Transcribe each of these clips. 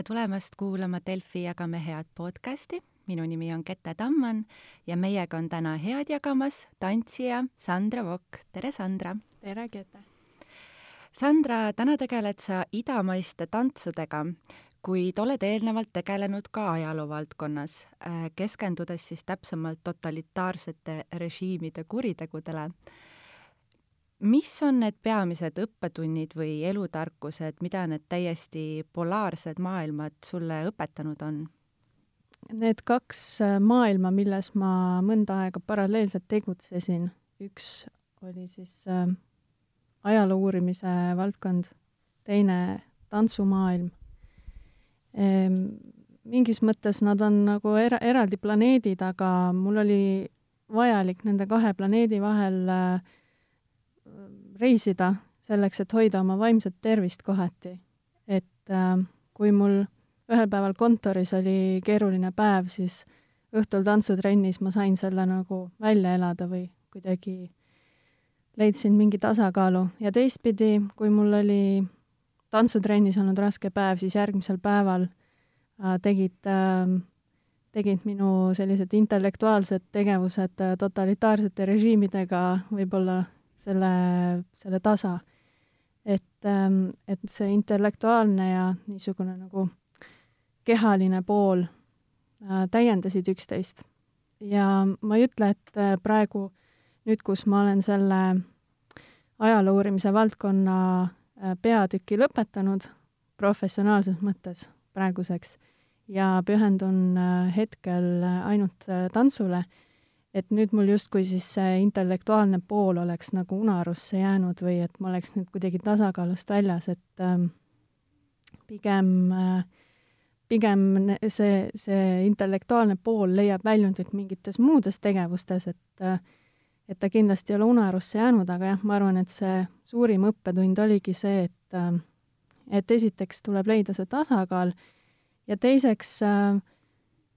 tere tulemast kuulama Delfi Jagame head podcasti. minu nimi on Kette Tamman ja meiega on täna head jagamas tantsija Sandra Vokk. tere, Sandra! tere, Kette! Sandra, täna tegeled sa idamaiste tantsudega, kuid oled eelnevalt tegelenud ka ajaloo valdkonnas, äh, keskendudes siis täpsemalt totalitaarsete režiimide kuritegudele mis on need peamised õppetunnid või elutarkused, mida need täiesti polaarsed maailmad sulle õpetanud on? Need kaks äh, maailma, milles ma mõnda aega paralleelselt tegutsesin, üks oli siis äh, ajaloo uurimise valdkond, teine tantsumaailm ehm,. mingis mõttes nad on nagu era-, eraldi planeedid, aga mul oli vajalik nende kahe planeedi vahel äh, reisida selleks, et hoida oma vaimset tervist kohati. et äh, kui mul ühel päeval kontoris oli keeruline päev, siis õhtul tantsutrennis ma sain selle nagu välja elada või kuidagi leidsin mingi tasakaalu ja teistpidi, kui mul oli tantsutrennis olnud raske päev, siis järgmisel päeval äh, tegid äh, tegid minu sellised intellektuaalsed tegevused äh, totalitaarsete režiimidega võib-olla selle, selle tasa. et, ähm, et see intellektuaalne ja niisugune nagu kehaline pool äh, täiendasid üksteist. ja ma ei ütle, et äh, praegu nüüd, kus ma olen selle ajaloo uurimise valdkonna äh, peatüki lõpetanud professionaalses mõttes praeguseks ja pühendun hetkel ainult tantsule, et nüüd mul justkui siis see intellektuaalne pool oleks nagu unarusse jäänud või et ma oleks nüüd kuidagi tasakaalust väljas, et ähm, pigem äh, pigem see, see intellektuaalne pool leiab väljundit mingites muudes tegevustes, et äh, et ta kindlasti ei ole unarusse jäänud, aga jah, ma arvan, et see suurim õppetund oligi see, et äh, et esiteks tuleb leida see tasakaal ja teiseks äh,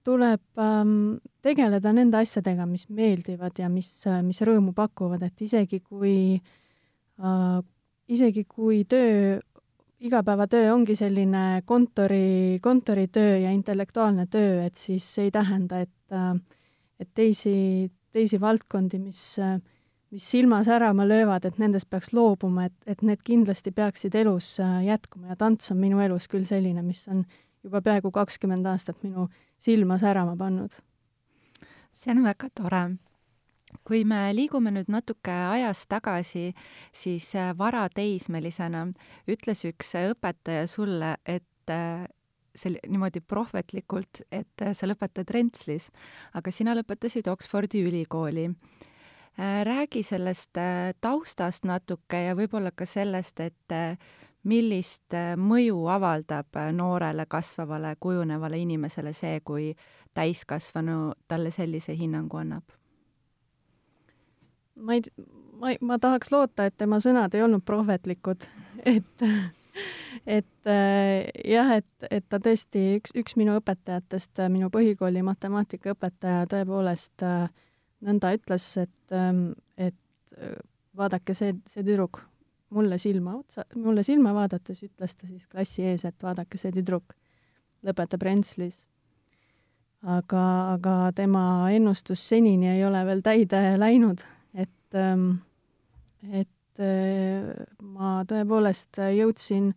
tuleb ähm, tegeleda nende asjadega, mis meeldivad ja mis, äh, mis rõõmu pakuvad, et isegi kui äh,, isegi kui töö, igapäevatöö ongi selline kontori, kontoritöö ja intellektuaalne töö, et siis see ei tähenda, et äh, et teisi, teisi valdkondi, mis äh, mis silma särama löövad, et nendest peaks loobuma, et, et need kindlasti peaksid elus äh, jätkuma ja tants on minu elus küll selline, mis on juba peaaegu kakskümmend aastat minu silma särama pannud. see on väga tore. kui me liigume nüüd natuke ajas tagasi, siis äh, varateismelisena ütles üks õpetaja sulle, et äh, sel-, niimoodi prohvetlikult, et äh, sa lõpetad Rentslis, aga sina lõpetasid Oxfordi ülikooli. räägi sellest taustast natuke ja võib-olla ka sellest, et millist äh, mõju avaldab äh, noorele kasvavale kujunevale inimesele see, kui täiskasvanu talle sellise hinnangu annab? ma ei, ma ei, ma tahaks loota, et tema sõnad ei olnud prohvetlikud, et et äh, jah, et, et ta tõesti, üks, üks minu õpetajatest, minu põhikooli matemaatikaõpetaja tõepoolest nõnda ütles, et, ähm, et vaadake, see, see tüdruk mulle silma otsa, mulle silma vaadates ütles ta siis klassi ees, et vaadake, see tüdruk lõpetab Rentslis. aga, aga tema ennustus senini ei ole veel täide läinud, et, ähm, et äh, ma tõepoolest jõudsin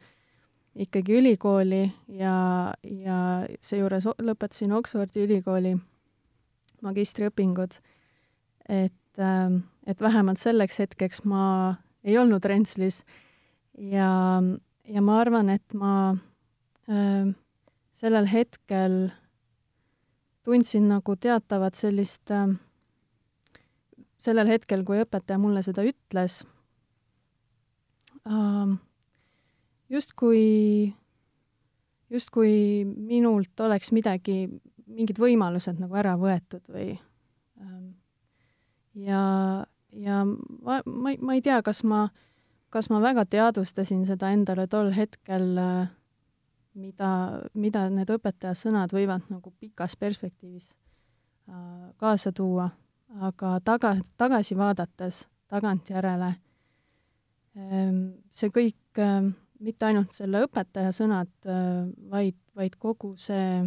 ikkagi ülikooli ja, ja seejuures lõpetasin Oxfordi ülikooli magistriõpingud, et, ähm, et vähemalt selleks hetkeks ma ei olnud Rentslis. Ja, ja ma arvan, et ma äh, sellel hetkel tundsin nagu teatavat sellist äh, sellel hetkel, kui õpetaja mulle seda ütles äh,, justkui, justkui minult oleks midagi, mingid võimalused nagu ära võetud või ja, ja ma, ma, ma ei tea, kas ma, kas ma väga teadvustasin seda endale tol hetkel, mida, mida need õpetaja sõnad võivad nagu pikas perspektiivis äh, kaasa tuua, aga taga, tagasi vaadates, tagantjärele, ähm, see kõik, ähm, mitte ainult selle õpetaja sõnad, äh, vaid, vaid kogu see,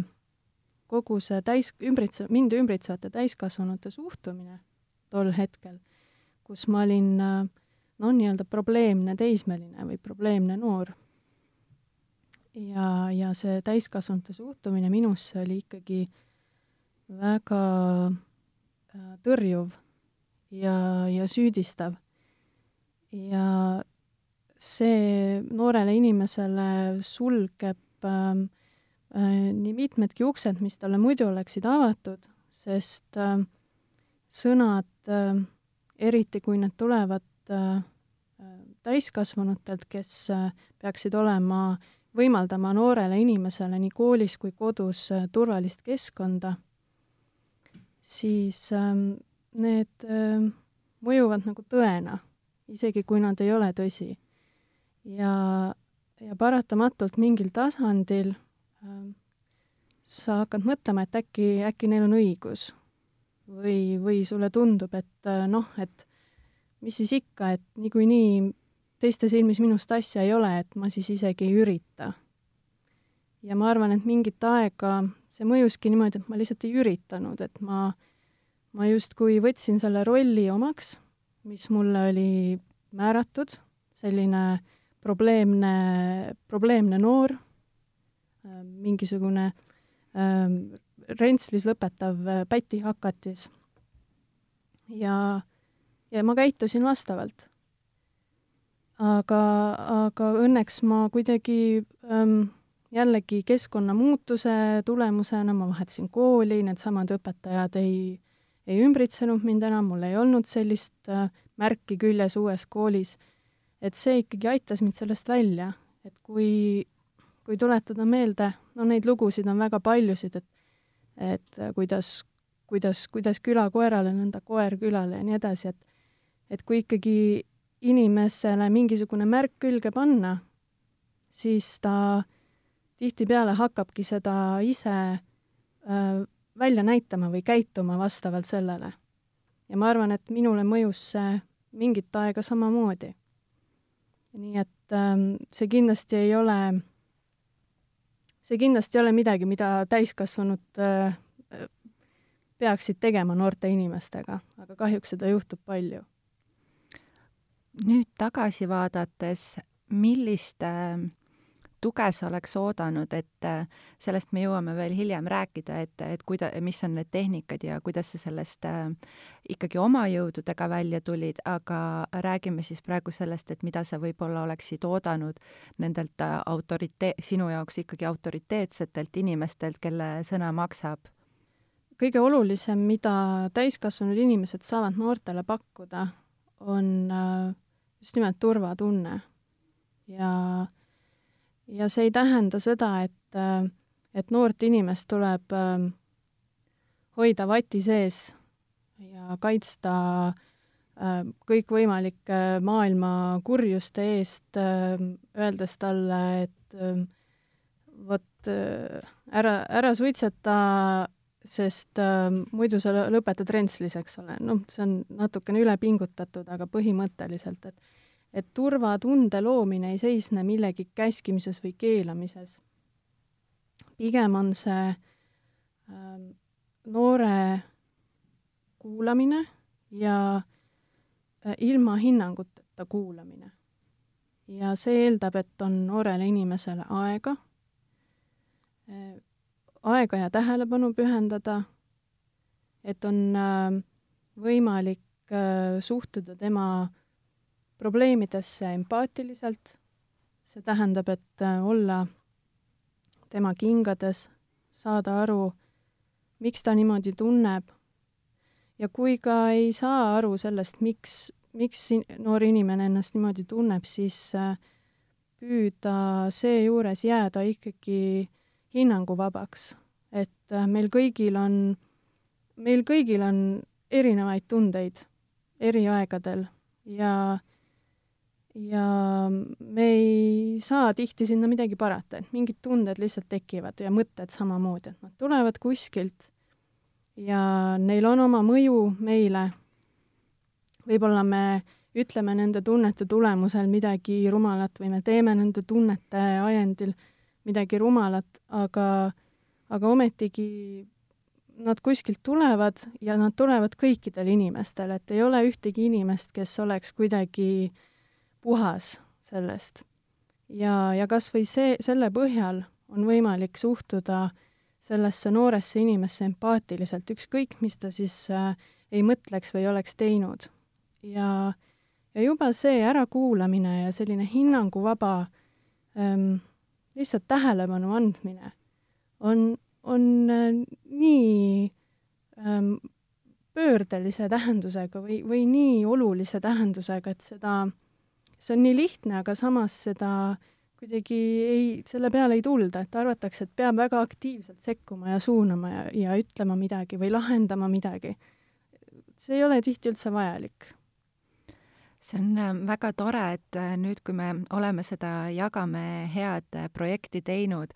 kogu see täis, ümbritse-, mind ümbritsevate täiskasvanute suhtumine tol hetkel, kus ma olin noh, nii-öelda probleemne teismeline või probleemne noor. ja, ja see täiskasvanute suhtumine minusse oli ikkagi väga äh, tõrjuv ja, ja süüdistav. ja see noorele inimesele sulgeb äh, äh, nii mitmedki uksed, mis talle muidu oleksid avatud, sest äh, sõnad äh,, eriti kui need tulevad äh, täiskasvanutelt, kes äh, peaksid olema, võimaldama noorele inimesele nii koolis kui kodus äh, turvalist keskkonda, siis ähm, need ähm, mõjuvad nagu tõena, isegi kui nad ei ole tõsi. ja, ja paratamatult mingil tasandil ähm, sa hakkad mõtlema, et äkki, äkki neil on õigus. Või, või sulle tundub, et äh, noh, et mis siis ikka, et niikuinii teiste silmis minust asja ei ole, et ma siis isegi ei ürita. ja ma arvan, et mingit aega see mõjuski niimoodi, et ma lihtsalt ei üritanud, et ma, ma justkui võtsin selle rolli omaks, mis mulle oli määratud, selline probleemne, probleemne noor, äh, mingisugune ähm, rentslis lõpetav äh, pätihakatis. ja, ja ma käitusin vastavalt aga, aga õnneks ma kuidagi ähm, jällegi keskkonnamuutuse tulemusena ma vahetasin kooli, needsamad õpetajad ei, ei ümbritsenud mind enam, mul ei olnud sellist äh, märki küljes uues koolis, et see ikkagi aitas mind sellest välja, et kui, kui tuletada meelde, no neid lugusid on väga paljusid, et et kuidas, kuidas, kuidas küla koerale, nõnda koer külale ja nii edasi, et et kui ikkagi inimesele mingisugune märk külge panna, siis ta tihtipeale hakkabki seda ise äh, välja näitama või käituma vastavalt sellele. ja ma arvan, et minule mõjus see mingit aega samamoodi. nii et ähm, see kindlasti ei ole, see kindlasti ei ole midagi, mida täiskasvanud äh, peaksid tegema noorte inimestega, aga kahjuks seda juhtub palju. Nüüd tagasi vaadates, millist äh, tuge sa oleks oodanud, et äh, sellest me jõuame veel hiljem rääkida, et, et kuida-, mis on need tehnikad ja kuidas sa sellest äh, ikkagi oma jõududega välja tulid, aga räägime siis praegu sellest, et mida sa võib-olla oleksid oodanud nendelt autorite-, sinu jaoks ikkagi autoriteetsetelt inimestelt, kelle sõna maksab? kõige olulisem, mida täiskasvanud inimesed saavad noortele pakkuda, on äh, just nimelt turvatunne. ja, ja see ei tähenda seda, et, äh, et noort inimest tuleb ähm, hoida vati sees ja kaitsta äh, kõikvõimalike maailma kurjuste eest, ähm, öeldes talle, et ähm, vot ära, ära suitseta, sest äh, muidu sa lõpetad rentslis, eks ole, noh, see on natukene ülepingutatud, aga põhimõtteliselt, et et turvatunde loomine ei seisne millegi käskimises või keelamises. pigem on see äh, noore kuulamine ja äh, ilma hinnanguteta kuulamine. ja see eeldab, et on noorele inimesele aega äh,, aega ja tähelepanu pühendada, et on äh, võimalik äh, suhtuda tema probleemidesse empaatiliselt, see tähendab, et äh, olla tema kingades, saada aru, miks ta niimoodi tunneb. Ja kui ka ei saa aru sellest, miks, miks noor inimene ennast niimoodi tunneb, siis püüda seejuures jääda ikkagi hinnanguvabaks, et äh, meil kõigil on, meil kõigil on erinevaid tundeid eri aegadel ja ja me ei saa tihti sinna midagi parata, et mingid tunded lihtsalt tekivad ja mõtted samamoodi, et nad tulevad kuskilt ja neil on oma mõju meile. võib-olla me ütleme nende tunnete tulemusel midagi rumalat või me teeme nende tunnete ajendil midagi rumalat, aga, aga ometigi nad kuskilt tulevad ja nad tulevad kõikidele inimestele, et ei ole ühtegi inimest, kes oleks kuidagi puhas sellest. ja, ja kas või see, selle põhjal on võimalik suhtuda sellesse nooresse inimesse empaatiliselt, ükskõik, mis ta siis äh, ei mõtleks või oleks teinud. ja, ja juba see ärakuulamine ja selline hinnanguvaba ähm, lihtsalt tähelepanu andmine on, on äh, nii ähm, pöördelise tähendusega või, või nii olulise tähendusega, et seda, see on nii lihtne, aga samas seda kuidagi ei, selle peale ei tulda, et arvatakse, et peab väga aktiivselt sekkuma ja suunama ja, ja ütlema midagi või lahendama midagi. see ei ole tihti üldse vajalik see on äh, väga tore, et äh, nüüd, kui me oleme seda Jagame head äh, projekti teinud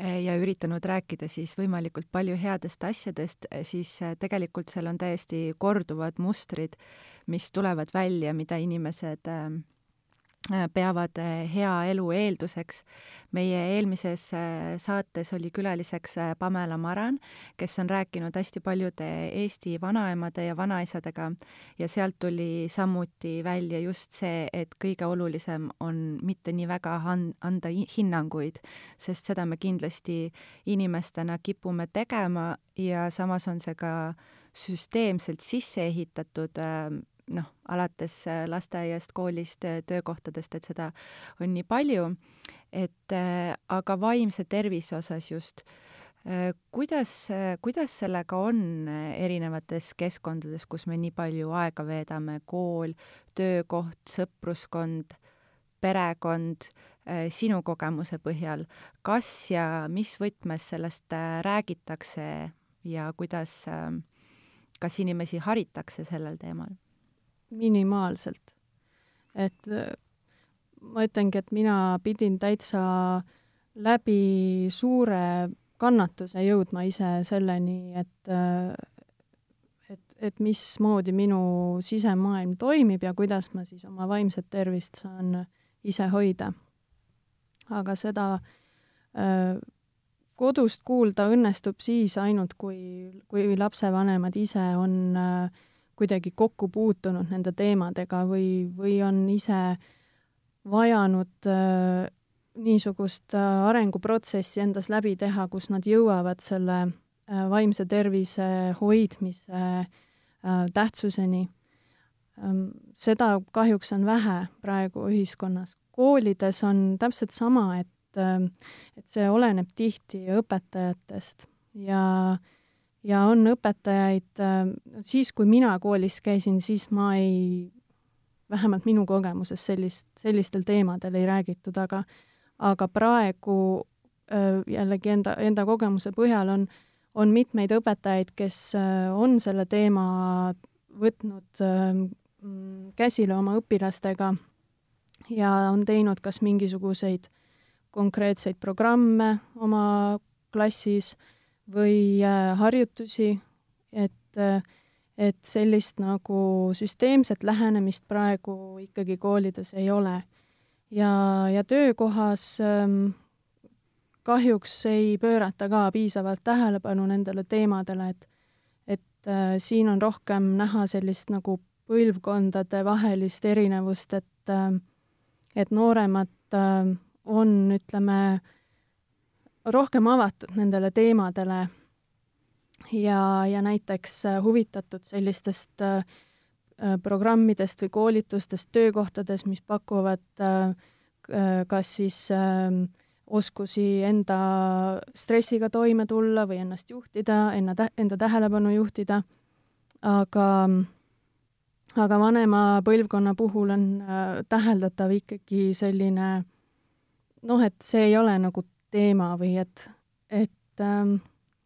ja üritanud rääkida siis võimalikult palju headest asjadest, siis tegelikult seal on täiesti korduvad mustrid, mis tulevad välja, mida inimesed Äh, peavad äh, hea elu eelduseks. meie eelmises äh, saates oli külaliseks Pamela Maran, kes on rääkinud hästi paljude Eesti vanaemade ja vanaisadega ja sealt tuli samuti välja just see, et kõige olulisem on mitte nii väga an-, anda hinnanguid, sest seda me kindlasti inimestena kipume tegema ja samas on see ka süsteemselt sisse ehitatud noh, alates äh, lasteaiast, koolist, äh, töökohtadest, et seda on nii palju, et äh, aga vaimse tervise osas just, kuidas, kuidas sellega on erinevates keskkondades, kus me nii palju aega veedame, kool, töökoht, sõpruskond, perekond, sinu kogemuse põhjal, kas ja mis võtmes sellest räägitakse ja kuidas, kas inimesi haritakse sellel teemal? Minimaalselt. et äh, ma ütlengi, et mina pidin täitsa läbi suure kannatuse jõudma ise selleni, et äh, et, et mismoodi minu sisemaailm toimib ja kuidas ma siis oma vaimset tervist saan ise hoida. aga seda öö, äh, kodust kuulda õnnestub siis ainult, kui, kui lapsevanemad ise on äh, kuidagi kokku puutunud nende teemadega või, või on ise vajanud äh, niisugust äh, arenguprotsessi endas läbi teha, kus nad jõuavad selle äh, vaimse tervise hoidmise äh, tähtsuseni ähm,. seda kahjuks on vähe praegu ühiskonnas. koolides on täpselt sama, et äh,, et see oleneb tihti õpetajatest ja äh, ja on õpetajaid, äh, siis kui mina koolis käisin, siis ma ei, vähemalt minu kogemuses sellist, sellistel teemadel ei räägitud, aga aga praegu äh, jällegi enda, enda kogemuse põhjal on, on mitmeid õpetajaid, kes äh, on selle teema võtnud käsile oma õpilastega ja on teinud kas mingisuguseid konkreetseid programme oma klassis äh, või äh, harjutusi, et, äh, et sellist nagu süsteemset lähenemist praegu ikkagi koolides ei ole. ja, ja töökohas ähm, kahjuks ei pöörata ka piisavalt tähelepanu nendele teemadele, et et äh, siin on rohkem näha sellist nagu põlvkondade vahelist erinevust, et et nooremad on, ütleme rohkem avatud nendele teemadele ja, ja näiteks äh, huvitatud sellistest äh, äh, programmidest või koolitustest töökohtades, mis pakuvad äh, äh kas siis äh, oskusi enda stressiga toime tulla või ennast juhtida, enna enda tähelepanu juhtida, aga aga vanema põlvkonna puhul on äh, täheldatav ikkagi selline noh, et see ei ole nagu teema või et, et, ähm,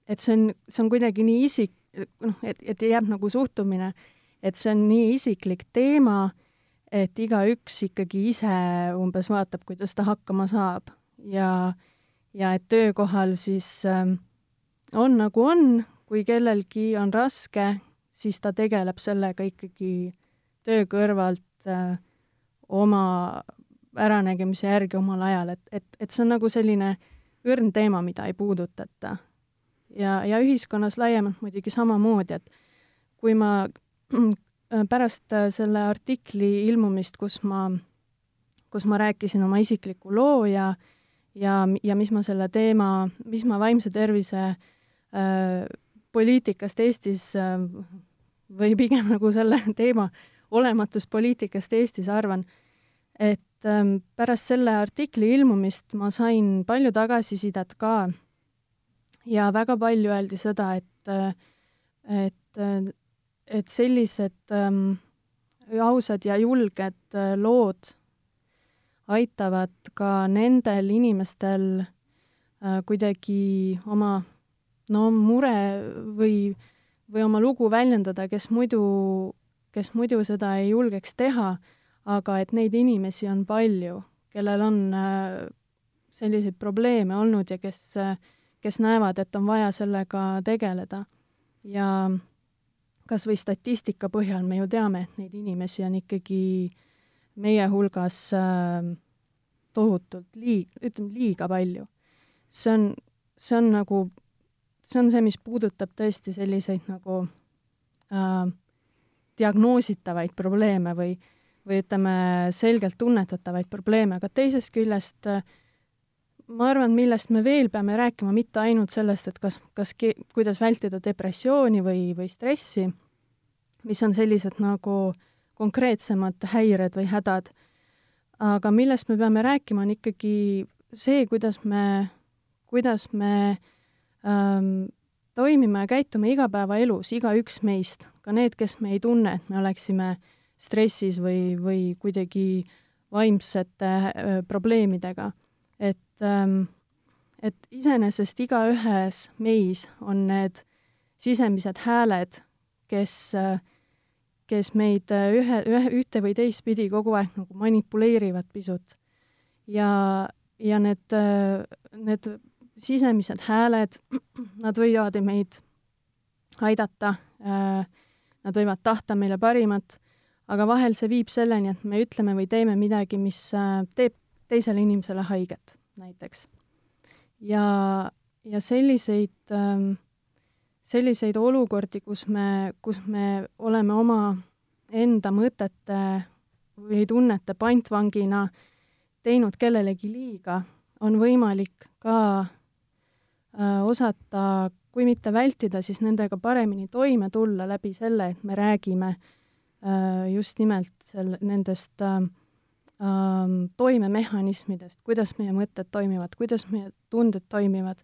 et see on, see on kuidagi nii isik, noh, et, et jääb nagu suhtumine, et see on nii isiklik teema, et igaüks ikkagi ise umbes vaatab, kuidas ta hakkama saab. Ja, ja et töökohal siis ähm, on nagu on, kui kellelgi on raske, siis ta tegeleb sellega ikkagi töö kõrvalt äh, oma äranägemise järgi omal ajal, et, et, et see on nagu selline õrn teema, mida ei puudutata. ja, ja ühiskonnas laiemalt muidugi samamoodi, et kui ma pärast selle artikli ilmumist, kus ma, kus ma rääkisin oma isikliku loo ja ja, ja mis ma selle teema, mis ma vaimse tervise äh, poliitikast Eestis äh, või pigem nagu selle teema olematust poliitikast Eestis arvan, et ähm, pärast selle artikli ilmumist ma sain palju tagasisidet ka. Ja väga palju öeldi seda, et, äh, et, äh, et sellised ähm, ausad ja julged äh, lood aitavad ka nendel inimestel äh, kuidagi oma no mure või, või oma lugu väljendada, kes muidu, kes muidu seda ei julgeks teha, aga et neid inimesi on palju, kellel on äh, selliseid probleeme olnud ja kes, kes näevad, et on vaja sellega tegeleda. ja kas või statistika põhjal me ju teame, et neid inimesi on ikkagi meie hulgas äh, tohutult liig-, ütleme liiga palju. see on, see on nagu, see on see, mis puudutab tõesti selliseid nagu äh, diagnoositavaid probleeme või, või ütleme, selgelt tunnetatavaid probleeme, aga teisest küljest äh, ma arvan, millest me veel peame rääkima, mitte ainult sellest, et kas, kas, kuidas vältida depressiooni või, või stressi, mis on sellised nagu konkreetsemad häired või hädad, aga millest me peame rääkima, on ikkagi see, kuidas me, kuidas me ähm, toimime ja käitume igapäevaelus, igaüks meist, ka need, kes me ei tunne, et me oleksime stressis või, või kuidagi vaimsete äh, probleemidega. et ähm,, et iseenesest igaühes meis on need sisemised hääled, kes äh, kes meid äh, ühe, ühe, ühte või teistpidi kogu aeg nagu manipuleerivad pisut. ja, ja need, need sisemised hääled, nad võivad meid aidata, nad võivad tahta meile parimat, aga vahel see viib selleni, et me ütleme või teeme midagi, mis teeb teisele inimesele haiget, näiteks. ja, ja selliseid ähm, selliseid olukordi, kus me, kus me oleme oma enda mõtete või tunnete pantvangina teinud kellelegi liiga, on võimalik ka äh, osata, kui mitte vältida, siis nendega paremini toime tulla läbi selle, et me räägime äh, just nimelt sel-, nendest äh, äh, toimemehhanismidest, kuidas meie mõtted toimivad, kuidas meie tunded toimivad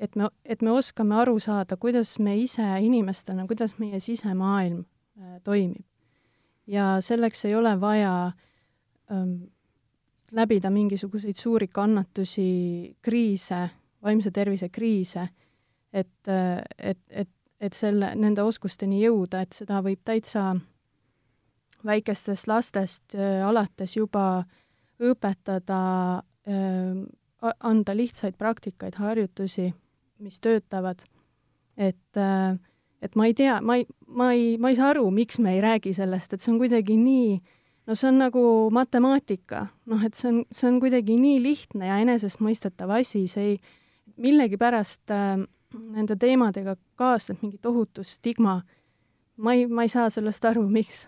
et me, et me oskame aru saada, kuidas me ise inimestena, kuidas meie sisemaailm äh, toimib. ja selleks ei ole vaja ähm, läbida mingisuguseid suuri kannatusi, kriise, vaimse tervise kriise, et, äh, et, et, et selle, nende oskusteni jõuda, et seda võib täitsa väikestest lastest äh, alates juba õpetada äh,, anda lihtsaid praktikaid, harjutusi mis töötavad. et, äh, et ma ei tea, ma ei, ma ei, ma ei saa aru, miks me ei räägi sellest, et see on kuidagi nii, no see on nagu matemaatika, noh, et see on, see on kuidagi nii lihtne ja enesestmõistetav asi, see ei, millegipärast äh, nende teemadega kaasneb mingi tohutu stigma. ma ei, ma ei saa sellest aru, miks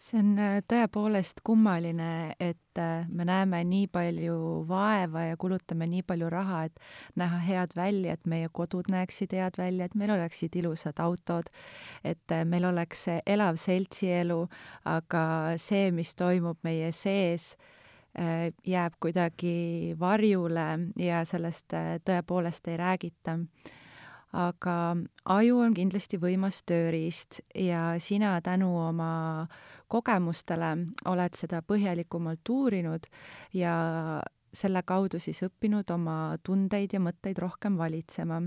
see on äh, tõepoolest kummaline, et äh, me näeme nii palju vaeva ja kulutame nii palju raha, et näha head välja, et meie kodud näeksid head välja, et meil oleksid ilusad autod, et äh, meil oleks elav seltsielu, aga see, mis toimub meie sees, jääb kuidagi varjule ja sellest tõepoolest ei räägita aga aju on kindlasti võimas tööriist ja sina tänu oma kogemustele oled seda põhjalikumalt uurinud ja selle kaudu siis õppinud oma tundeid ja mõtteid rohkem valitsema.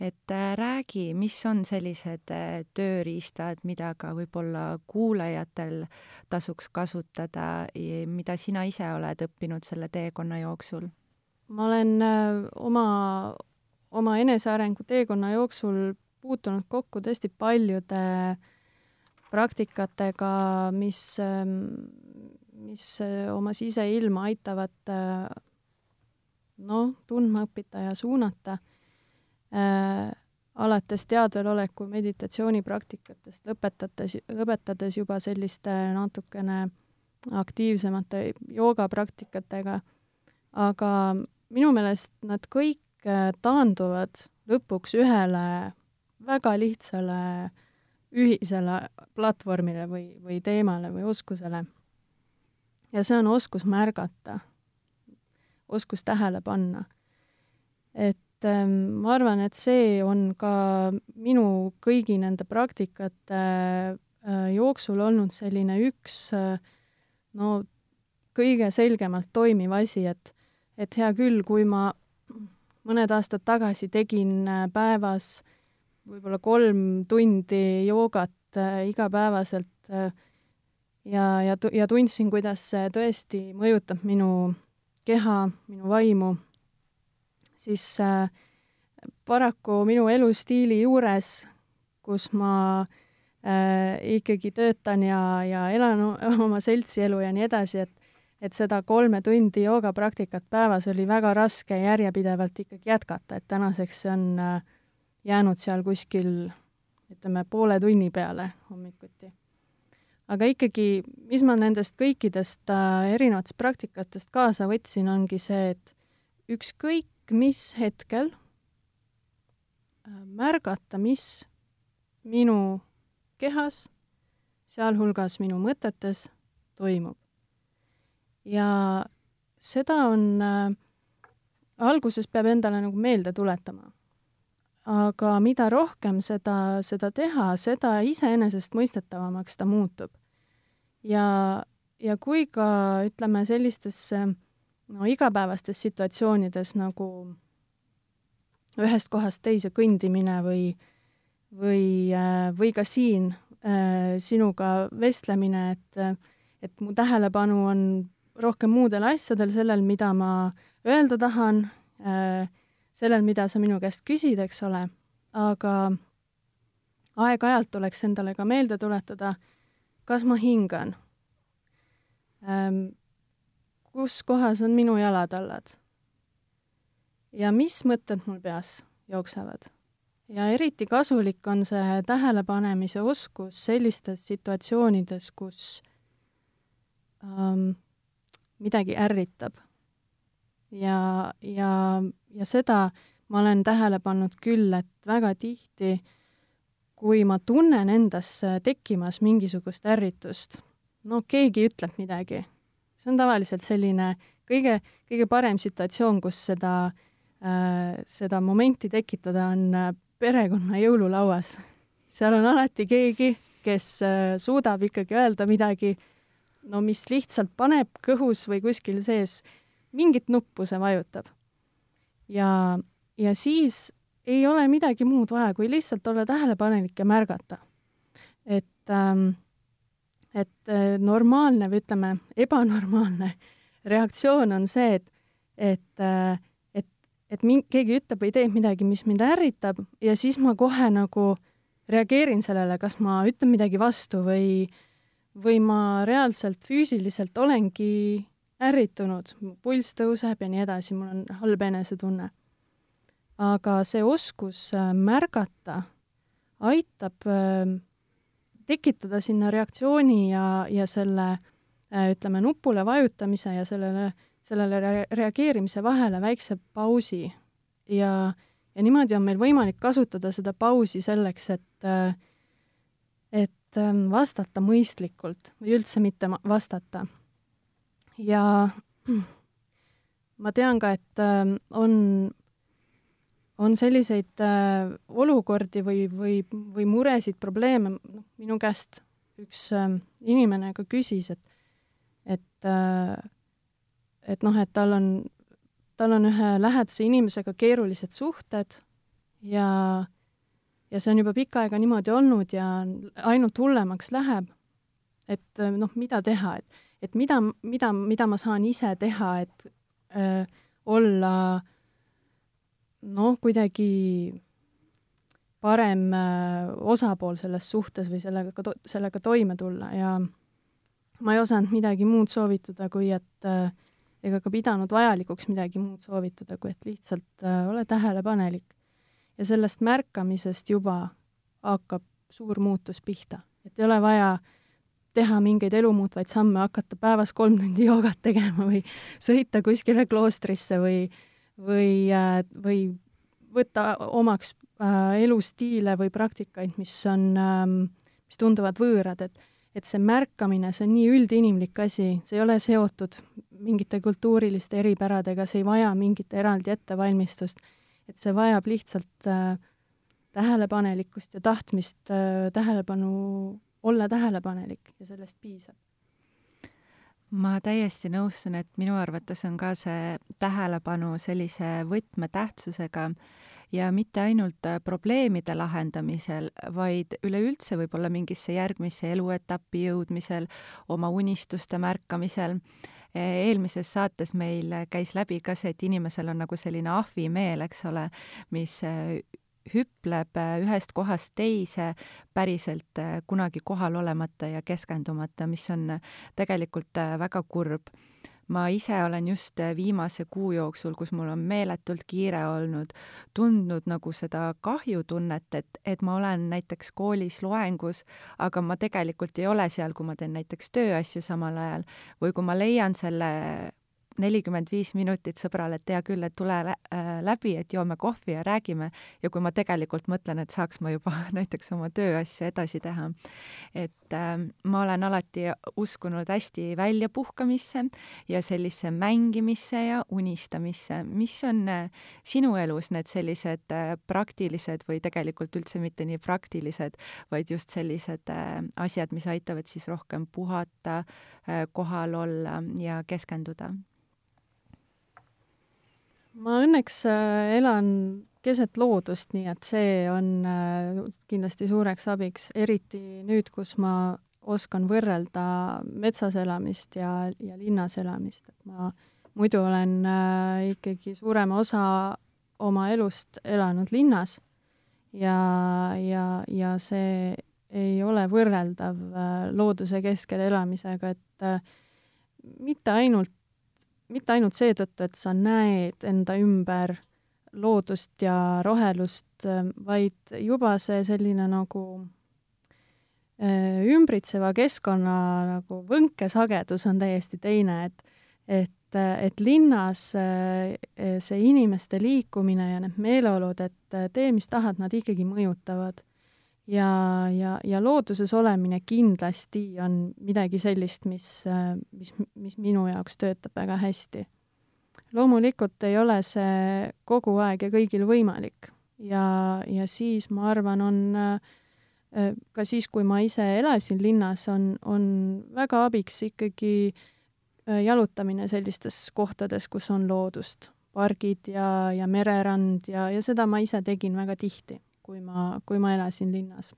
et äh, räägi, mis on sellised äh, tööriistad, mida ka võib-olla kuulajatel tasuks kasutada, mida sina ise oled õppinud selle teekonna jooksul? ma olen äh, oma, oma enesearengu teekonna jooksul puutunud kokku tõesti paljude praktikatega, mis, ähm, mis äh, oma siseilma aitavad, äh, noh, tundma õppida ja suunata. Äh,, alates teadveloleku meditatsioonipraktikatest, lõpetades, lõpetades juba selliste natukene aktiivsemate joogapraktikatega, aga minu meelest nad kõik äh, taanduvad lõpuks ühele väga lihtsale ühisele platvormile või, või teemale või oskusele. ja see on oskus märgata, oskus tähele panna. et ähm, ma arvan, et see on ka minu kõigi nende praktikate äh, jooksul olnud selline üks äh, no kõige selgemalt toimiv asi, et et hea küll, kui ma mõned aastad tagasi tegin äh, päevas võib-olla kolm tundi joogat äh, igapäevaselt äh, ja, ja, ja tundsin, kuidas see tõesti mõjutab minu keha, minu vaimu, siis äh, paraku minu elustiili juures, kus ma äh, ikkagi töötan ja, ja elan oma seltsielu ja nii edasi, et et seda kolme tundi joogapraktikat päevas oli väga raske järjepidevalt ikkagi jätkata, et tänaseks see on äh, jäänud seal kuskil ütleme, poole tunni peale hommikuti. aga ikkagi, mis ma nendest kõikidest äh, erinevatest praktikatest kaasa võtsin, ongi see, et ükskõik mis hetkel äh, märgata, mis minu kehas, sealhulgas minu mõtetes, toimub ja seda on äh,, alguses peab endale nagu meelde tuletama. aga mida rohkem seda, seda teha, seda iseenesestmõistetavamaks ta muutub. ja, ja kui ka ütleme, sellistes no igapäevastes situatsioonides nagu ühest kohast teise kõndimine või, või, äh, või ka siin äh, sinuga vestlemine, et, et mu tähelepanu on rohkem muudel asjadel, sellel, mida ma öelda tahan, äh, sellel, mida sa minu käest küsid, eks ole, aga aeg-ajalt tuleks endale ka meelde tuletada, kas ma hingan, ähm, kus kohas on minu jalatallad ja mis mõtted mul peas jooksevad. ja eriti kasulik on see tähelepanemise oskus sellistes situatsioonides, kus ähm, midagi ärritab. ja, ja, ja seda ma olen tähele pannud küll, et väga tihti, kui ma tunnen endas tekkimas mingisugust ärritust, no keegi ütleb midagi, see on tavaliselt selline kõige, kõige parem situatsioon, kus seda äh,, seda momenti tekitada, on äh, perekonna jõululauas. seal on alati keegi, kes äh, suudab ikkagi öelda midagi no mis lihtsalt paneb kõhus või kuskil sees, mingit nuppu see vajutab. ja, ja siis ei ole midagi muud vaja, kui lihtsalt olla tähelepanelik ja märgata. et ähm, et äh, normaalne või ütleme, ebanormaalne reaktsioon on see, et, et äh, et, et min-, keegi ütleb või teeb midagi, mis mind ärritab ja siis ma kohe nagu reageerin sellele, kas ma ütlen midagi vastu või äh, või ma reaalselt füüsiliselt olengi ärritunud, pulss tõuseb ja nii edasi, mul on halb enesetunne. aga see oskus äh, märgata aitab äh, tekitada sinna reaktsiooni ja, ja selle äh, ütleme, nupule vajutamise ja sellele, sellele re reageerimise vahele väikse pausi. ja, ja niimoodi on meil võimalik kasutada seda pausi selleks, et et et ähm, vastata mõistlikult või üldse mitte vastata. ja ma tean ka, et ähm, on, on selliseid äh, olukordi või, või, või muresid, probleeme, noh, minu käest üks ähm, inimene ka küsis, et, et, äh, et noh, et tal on, tal on ühe lähedase inimesega keerulised suhted ja ja see on juba pikka aega niimoodi olnud ja ainult hullemaks läheb. et äh, noh, mida teha, et, et mida, mida, mida ma saan ise teha, et öö, äh, olla noh, kuidagi parem öö, äh, osapool selles suhtes või sellega sellega toime tulla ja ma ei osanud midagi muud soovitada, kui et, ega ka pidanud vajalikuks midagi muud soovitada, kui et lihtsalt äh, ole tähelepanelik. Ja sellest märkamisest juba hakkab suur muutus pihta, et ei ole vaja teha mingeid elumuutvaid samme, hakata päevas kolm tundi joogat tegema või sõita kuskile kloostrisse või, või, või võtta omaks äh, elustiile või praktikaid, mis on ähm,, mis tunduvad võõrad, et et see märkamine, see on nii üldinimlik asi, see ei ole seotud mingite kultuuriliste eripäradega, see ei vaja mingit eraldi ettevalmistust, et see vajab lihtsalt äh, tähelepanelikkust ja tahtmist äh, tähelepanu, olla tähelepanelik ja sellest piisab ma täiesti nõustun, et minu arvates on ka see tähelepanu sellise võtmetähtsusega ja mitte ainult äh, probleemide lahendamisel, vaid üleüldse võib-olla mingisse järgmisse eluetappi jõudmisel, oma unistuste märkamisel. Eelmises saates meil käis läbi ka see, et inimesel on nagu selline ahvimeel, eks ole, mis äh, hüpleb äh, ühest kohast teise päriselt kunagi kohal olemata ja keskendumata, mis on tegelikult väga kurb ma ise olen just äh, viimase kuu jooksul, kus mul on meeletult kiire olnud, tundnud nagu seda kahjutunnet, et, et ma olen näiteks koolis loengus, aga ma tegelikult ei ole seal, kui ma teen näiteks tööasju samal ajal või kui ma leian selle nelikümmend viis minutit sõbrale, et hea küll, et tule äh, läbi, et joome kohvi ja räägime, ja kui ma tegelikult mõtlen, et saaks ma juba näiteks oma tööasju edasi teha. et äh, ma olen alati uskunud hästi väljapuhkamisse ja sellisesse mängimisse ja unistamisse. mis on äh, sinu elus need sellised äh, praktilised või tegelikult üldse mitte nii praktilised, vaid just sellised äh, asjad, mis aitavad siis rohkem puhata äh,, kohal olla ja keskenduda? Ma õnneks äh, elan keset loodust, nii et see on äh, kindlasti suureks abiks, eriti nüüd, kus ma oskan võrrelda metsas elamist ja, ja linnas elamist, et ma muidu olen äh, ikkagi suurema osa oma elust elanud linnas ja, ja, ja see ei ole võrreldav looduse keskel elamisega, et mitte ainult mitte ainult seetõttu, et sa näed enda ümber loodust ja rohelust, vaid juba see selline nagu äh, ümbritseva keskkonna nagu võnkesagedus on täiesti teine, et et, et linnas äh, see inimeste liikumine ja need meeleolud, et tee, mis tahad, nad ikkagi mõjutavad ja, ja, ja looduses olemine kindlasti on midagi sellist, mis, mis, mis minu jaoks töötab väga hästi. loomulikult ei ole see kogu aeg ja kõigil võimalik. Ja, ja siis ma arvan, on ka siis, kui ma ise elasin linnas, on, on väga abiks ikkagi jalutamine sellistes kohtades, kus on loodust, pargid ja, ja mererand ja, ja seda ma ise tegin väga tihti kui ma, kui ma elasin linnas.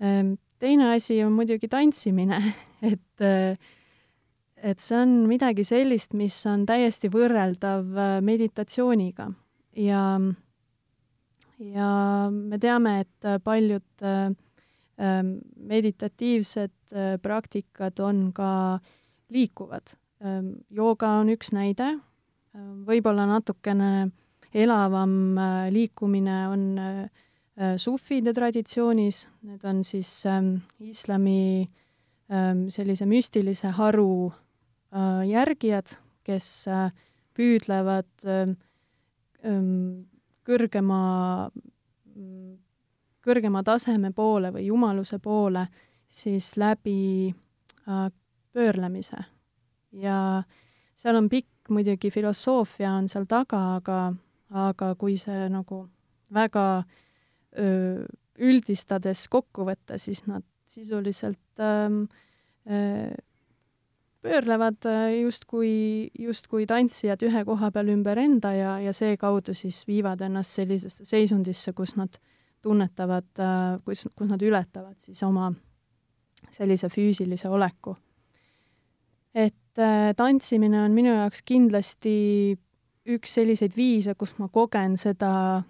Ehm, teine asi on muidugi tantsimine, et et see on midagi sellist, mis on täiesti võrreldav äh, meditatsiooniga ja ja me teame, et paljud äh, ähm, meditatiivsed äh, praktikad on ka liikuvad. Ähm, jooga on üks näide, võib-olla natukene elavam äh, liikumine on äh, äh, sufide traditsioonis, need on siis ähm, islami ähm, sellise müstilise haru järgijad, kes püüdlevad ähm, kõrgema, kõrgema taseme poole või jumaluse poole siis läbi pöörlemise. ja seal on pikk muidugi filosoofia on seal taga, aga aga kui see nagu väga öö, üldistades kokku võtta, siis nad sisuliselt öö, öö, pöörlevad justkui, justkui tantsijad ühe koha peal ümber enda ja, ja seekaudu siis viivad ennast sellisesse seisundisse, kus nad tunnetavad, kus, kus nad ületavad siis oma sellise füüsilise oleku. et äh, tantsimine on minu jaoks kindlasti üks selliseid viise, kus ma kogen seda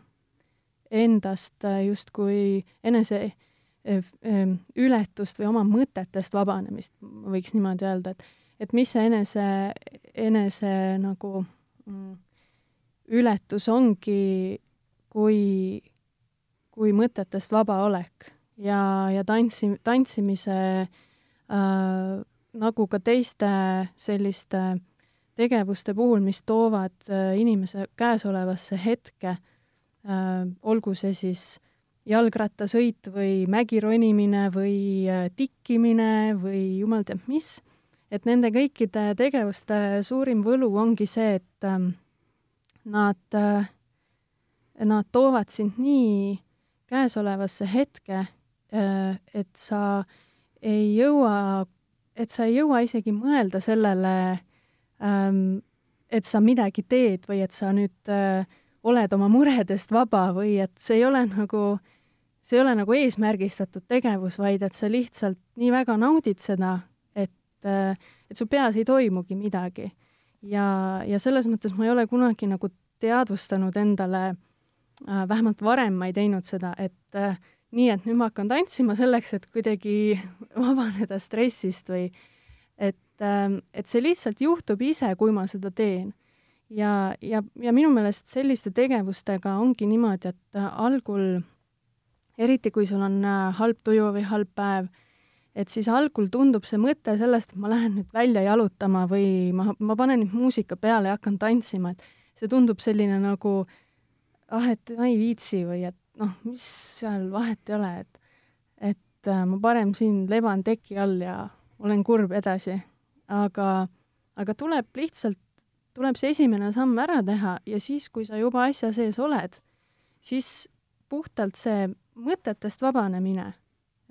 endast äh, justkui enese äh, ähm, ületust või oma mõtetest vabanemist, võiks niimoodi öelda, et et mis see enese enese nagu mm, ületus ongi kui, kui mõtetest vaba olek ja, ja tantsi, tantsimise äh, nagu ka teiste selliste tegevuste puhul, mis toovad äh, inimese käesolevasse hetke äh,, olgu see siis jalgrattasõit või mägironimine või äh, tikkimine või jumal teab mis, et nende kõikide tegevuste suurim võlu ongi see, et äh, nad nad toovad sind nii käesolevasse hetke, et sa ei jõua, et sa ei jõua isegi mõelda sellele, ähm, et sa midagi teed või et sa nüüd äh, oled oma muredest vaba või et see ei ole nagu, see ei ole nagu eesmärgistatud tegevus, vaid et sa lihtsalt nii väga naudid seda, et, äh, et su peas ei toimugi midagi. ja, ja selles mõttes ma ei ole kunagi nagu teadvustanud endale Äh, vähemalt varem ma ei teinud seda, et äh, nii, et nüüd ma hakkan tantsima selleks, et kuidagi vabaneda stressist või ähm, et see lihtsalt juhtub ise, kui ma seda teen. ja, ja, ja minu meelest selliste tegevustega ongi niimoodi, et äh, algul, eriti kui sul on halb tuju või halb päev, et siis algul tundub see mõte sellest, et ma lähen nüüd välja jalutama või ma, ma panen nüüd muusika peale ja hakkan tantsima, et see tundub selline nagu äh, ah, et ma ei viitsi või et noh, mis seal vahet ei ole, et et äh, ma parem siin leban teki all ja olen kurb edasi. Aga, aga tuleb lihtsalt, tuleb see esimene samm ära teha ja siis, kui sa juba asja sees oled, siis puhtalt see mõtetest vabanemine,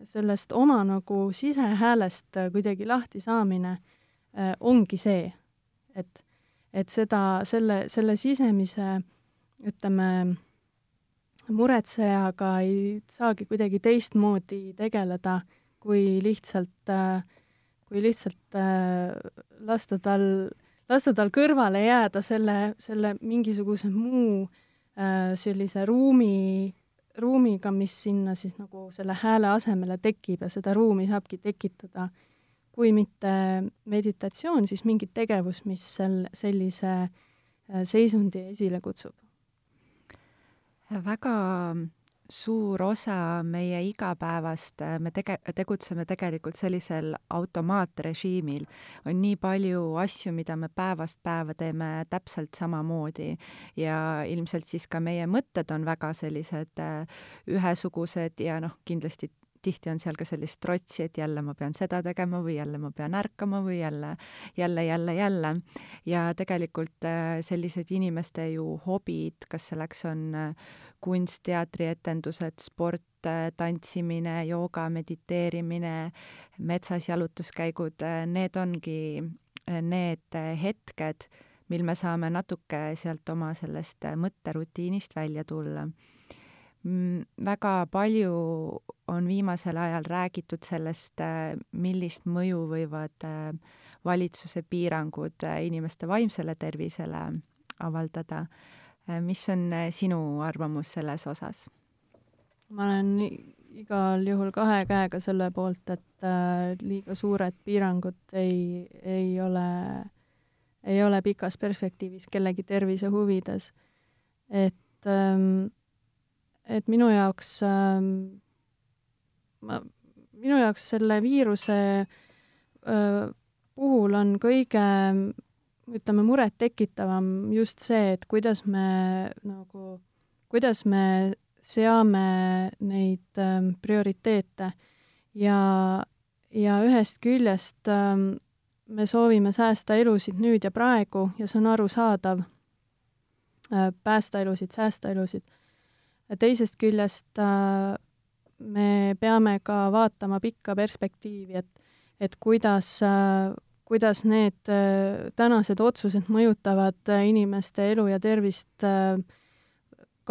sellest oma nagu sisehäälest kuidagi lahti saamine äh, ongi see, et, et seda, selle, selle sisemise äh, ütleme, muretsejaga ei saagi kuidagi teistmoodi tegeleda, kui lihtsalt, kui lihtsalt lasta tal, lasta tal kõrvale jääda selle, selle mingisuguse muu sellise ruumi, ruumiga, mis sinna siis nagu selle hääle asemele tekib ja seda ruumi saabki tekitada. Kui mitte meditatsioon, siis mingi tegevus, mis sel, sellise seisundi esile kutsub. Väga suur osa meie igapäevast, äh, me tege-, tegutseme tegelikult sellisel automaatrežiimil. on nii palju asju, mida me päevast päeva teeme täpselt samamoodi ja ilmselt siis ka meie mõtted on väga sellised äh, ühesugused ja noh, kindlasti tihti on seal ka sellist trotsi, et jälle ma pean seda tegema või jälle ma pean ärkama või jälle, jälle, jälle, jälle. ja tegelikult äh, sellised inimeste ju hobid, kas selleks on kunst, teatrietendused, sport, äh, tantsimine, jooga, mediteerimine, metsas jalutuskäigud, need ongi need hetked, mil me saame natuke sealt oma sellest mõtterutiinist välja tulla Mm, väga palju on viimasel ajal räägitud sellest, äh, millist mõju võivad äh, valitsuse piirangud äh, inimeste vaimsele tervisele avaldada. Mis on sinu arvamus selles osas? ma olen igal juhul kahe käega selle poolt, et liiga suured piirangud ei, ei ole, ei ole pikas perspektiivis kellegi tervise huvides. et ähm, et minu jaoks äh, ma, minu jaoks selle viiruse äh, puhul on kõige ütleme, murettekitavam just see, et kuidas me nagu, kuidas me seame neid ähm, prioriteete. Ja, ja ühest küljest ähm, me soovime säästa elusid nüüd ja praegu ja see on arusaadav äh,, päästa elusid, säästa elusid. Teisest küljest äh, me peame ka vaatama pikka perspektiivi, et, et kuidas, äh, kuidas need äh, tänased otsused mõjutavad inimeste elu ja tervist